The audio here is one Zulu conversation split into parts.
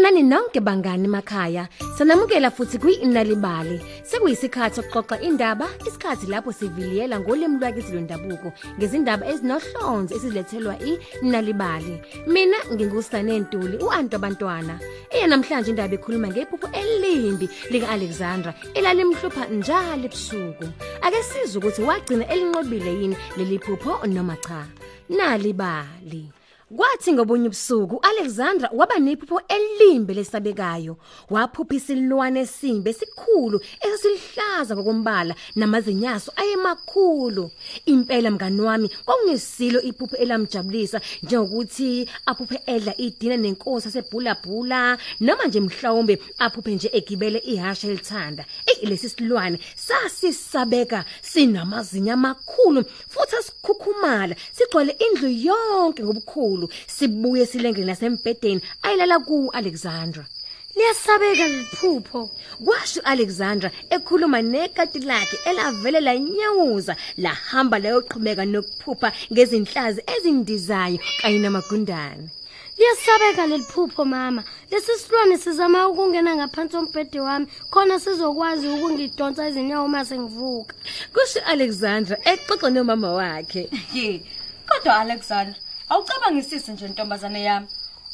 Sanibonani nonke bangani emakhaya. Sanamukela futhi kwi-Inalibali. Sekuyisikhathi sokuxoxa indaba, isikhathi lapho siviliyela ngolimi lwakithi lwendabuko ngezindaba ezinohlonze esizilethelwa i-Inalibali. Mina ngingusane Ntuli, uantu abantwana. Eye namhlanje indaba ekhuluma ngephupho elimbi lika Alexandra elalimhlupha njalo ebusuku. Ake sizwe ukuthi wagcina elinqobile yini leli phupho noma cha. Nalibali. Kwathi ngobunye ubusuku uAlexandra waba nephupho elimbe lesabekayo. Waphupha isilwane esimbe esikhulu esilihlaza ngokombala namazinyaso ayemakhulu. Impela mngani wami kwakungesilo iphupho elamjabulisa njengokuthi aphuphe edla idina nenkosi yasebhulabhula noma nje mhlawumbe aphuphe nje egibele ihasha elithanda. Ey lesi silwane sasisabeka sinamazinya amakhulu futhi asikhukhumala sigcwele indlu yonke ngobukhulu sibuye silengele nasembhedeni ayilala ku Alexandra Liyasabeka liphupho. Kwasho Alexandra ekhuluma nekati lakhe elavele lanyawuza lahamba layoqhubeka nokuphupha ngezinhlazi ezindizayo kanye namagundane Liyasabeka leliphupho mama. Lesi silwane sizama ukungena ngaphansi kombhede wami khona sizokwazi ukungidonsa izinyawo mase ngivuka. kusho Alexandra exoxa nomama wakhe Ye. Kodwa Alexander, awucabangisise nje ntombazane yami.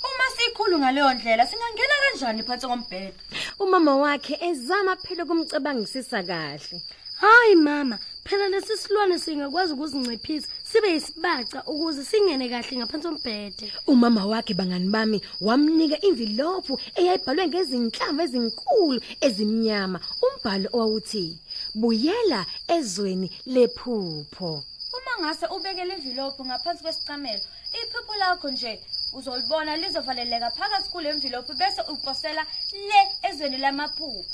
Uma sikhulu ngaleyo ndlela singangena kanjani phansi kombhede? umama wakhe ezama phela kumcabangisisa kahle Hayi mama, phela lesi silwane singakwazi ukuzinciphisa sibe yisibaca ukuze singene kahle ngaphansi kombhede. umama wakhe bangani bami wamnika envelope eyayibhalwe ngezinhlamvu ezinkulu ezimnyama umbhalo owawuthi buyela ezweni lephupho ngase ubeke le envelope ngaphansi kwesicamelo, iphupho lakho nje uzolibona lizovaleleka phakathi kule envelope bese uposela le ezweni lamaphupho.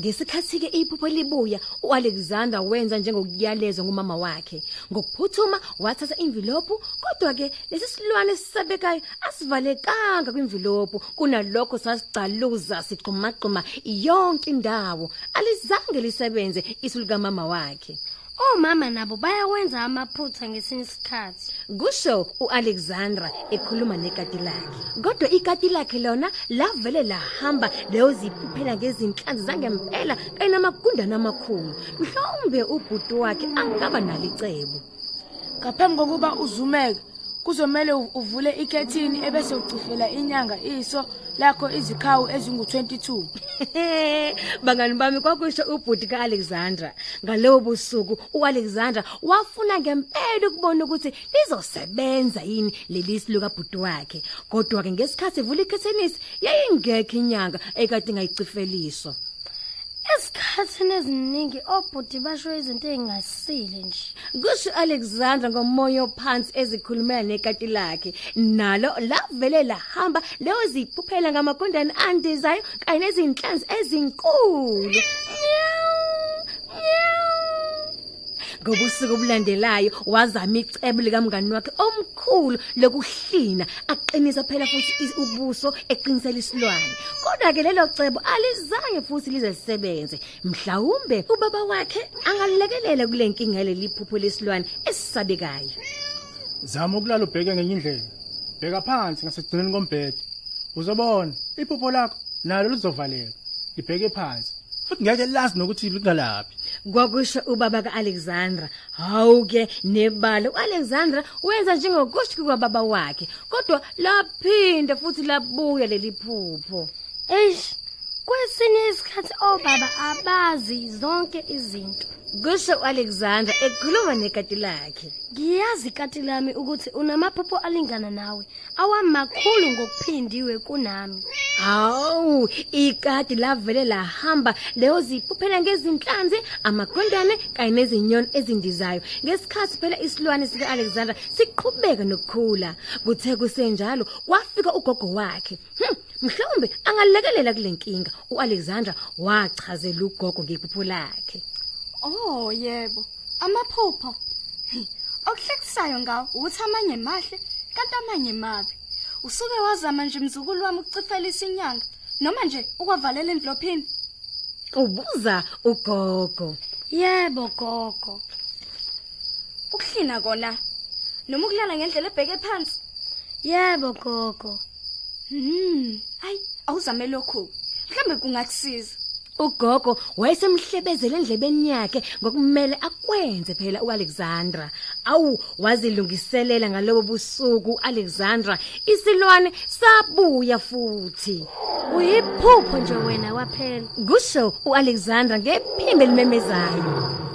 Ngesikhathi ke iphupho libuya uAlexander wenza njengokuyalezwa ngumama wakhe. Ngokuphuthuma wathatha envelope kodwa ke lesi silwane sisabekayo asivalekanga kwinvelope kunalokho sasicaluza sigxumagxuma yonke indawo. Alizange lisebenze isu lika mama wakhe. Omama nabo bayawenza amaphutha ngesinye isikhathi. kusho uAlexandra ekhuluma nekati lakhe. Kodwa ikati lakhe lona lavele lahamba leyo ziphuphela ngezinhlanzi zangempela kanye namagundana amakhulu. Mhlawumbe ubhuti wakhe angaba nalicebo. Ngaphambi kokuba uzumeke kuzomela u- uvule ikhethini ebese ucifela inyanga iso lakho izikhawu ezingu22. bangani bami kwakusho ubhuti kaAlexandra ngalowo busuku uAlexandra wafuna ngempela ukubona ukuthi lizosebenza yini lelisi lukaBhuti wakhe kodwa ke ngesikhathi evula ikhethenisi yayingekho inyanga ekade ngayiциfeliswa Esikhathini eziningi obhudi basho izinto ezingasile nje. Kusho Alexandra ngomoya ophansi ezikhulumela nekati lakhe. Nalo lavele lahamba leyo ziphuphela ngamagondane andizayo kanye nezinhlanzi ezinkulu. Ngobusuku obulandelayo wazama icebo likamngani wakhe omkhulu lokuhlina aqinisa phela futhi is- ubuso eqinisela isilwane kodwa ke lelo cebo alizange futhi lize lisebenze mhlawumbe ubaba wakhe angalekelela kule nkinga yaleli phupho lesilwane esisabekayo Zama ukulala ubheke ngenye indlela. Bheka phansi ngasekugcineni kombhede. Uzobona iphupho lakho nalo lizovaleka. Libheke phansi. Futhi ngeke lazi nokuthi likalaphi. Kwakusho ubaba kaAlexandra hawuke nebala uAlexandra wenza njengokusho kwababa wakhe kodwa laphinda futhi labuya leli phupho Eish, kwesinye isikhathi obaba abazi zonke izinto. kusho uAlexandra ekhuluma nekati lakhe Ngiyazi kati lami ukuthi unamaphupho alingana nawe, awamakhulu ngokuphindiwe kunami. Hawu, ikati lavele lahamba leyo ziphuphela ngezinhlanzi, amagondane kanye nezinyoni ezindizayo. Ngesikhathi phela isilwane sika Alexander siqhubeka nokukhula. Kuthe kusenjalo kwafika ugogo wakhe. Hm, mhlawumbe angalekelela kule nkinga. uAlexander wachazela ugogo ngephupho lakhe. Oh yebo, amaphupho. Hi, Okuhlekisayo ngawo ukuthi amanye mahle kanti amanye mabi. Usuke wazama nje mzukulu wami ukucifela isinyanga noma nje ukwavalela envelopini. Ubuza ugogo. Yebo gogo. Ukuhlina kona noma ukulala ngendlela ebheke phansi. Yebo gogo. Hmm, ayi awuzame lokho. Mhlambe kungakusiza. Ugogo wayesemhlebezela endlebeni yakhe ngokumele akwenze phela uAlexandra. Awu wazilungiselela ngalobo busuku Alexandra isilwane sabuya futhi. Uyiphupho nje wena kwaphela. Kusho uAlexandra ngephimbo elimemezayo.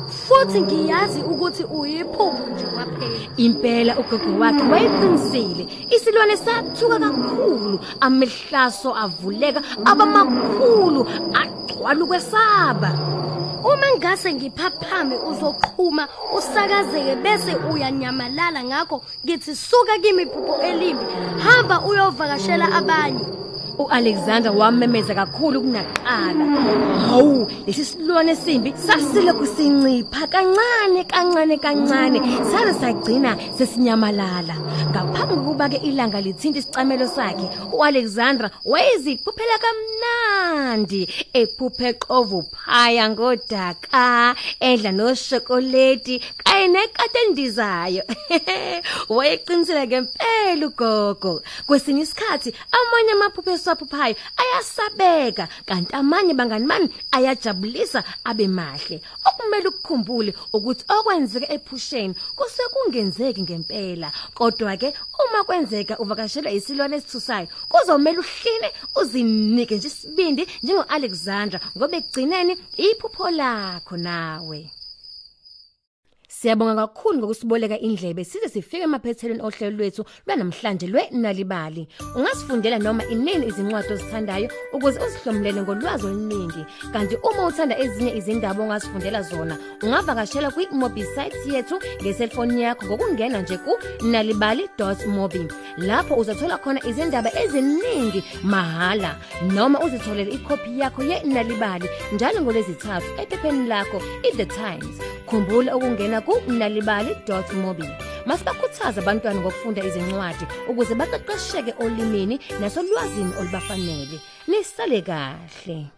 Futhi ngiyazi ukuthi uyiphupho nje kwaphela. Impela ugogo wakhe wayeqinisile. Isilwane sathuka kakhulu, amehlaso avuleka abamakhulu, agcwala ukwesaba. Uma ngase ngiphaphame uzoqhuma usakazeke bese uyanyamalala ngakho ngithi suka kimi iphupho elimbi hamba uyovakashela abanye. uAlexander wamemeza kakhulu kunaqala. Hawu, lesi silwane simbi sasile kusincipha kancane kancane kancane saze sagcina sesinyamalala. Ngaphambi kokuba ke ilanga lithinta isicamelo sakhe, uAlexander wayeziphuphela kamnandi ephuphe qovu phaya ngodaka, edla noshokoleti kanye nekate endizayo. Wayeqinisele ngempela ugogo. Kwesinye isikhathi amanye amaphupho esiwaphuphayo ayasabeka kanti amanye bangani bami ayajabulisa abe mahle. Okumele ukukhumbule ukuthi okwenzeka ephusheni kuse kungenzeki ngempela. Kodwa ke uma kwenzeka uvakashelwa isilwane esithusayo, kuzomela uhline uzinike nje isibindi njengoAlexandra ngoba ekugcineni iphupho lakho nawe. Siyabonga kakhulu ngokusiboleka indlebe size sifike emaphethelweni ohlelo lwethu lwanamhlanje lwenalibali. Ungasifundela noma inini izincwadi ozithandayo ukuze uzihlomulele ngolwazi oluningi. Kanti uma uthanda ezinye izindaba ongasifundela zona, ungavakashela kwi-mobi site yethu ngeselfoni yakho ngokungena nje ku nalibali.mobi. Lapho uzothola khona izindaba eziningi mahala noma uzitholele ikhophi yakho ye-nalibali njalo ngolezithathu ephepheni lakho i-The Times. Khumbula ukungena ku nalibali.mobi. Masibakhuthaza abantwana ngokufunda izincwadi ukuze baqeqesheke olimini nasolwazini olubafanele. Nisale kahle.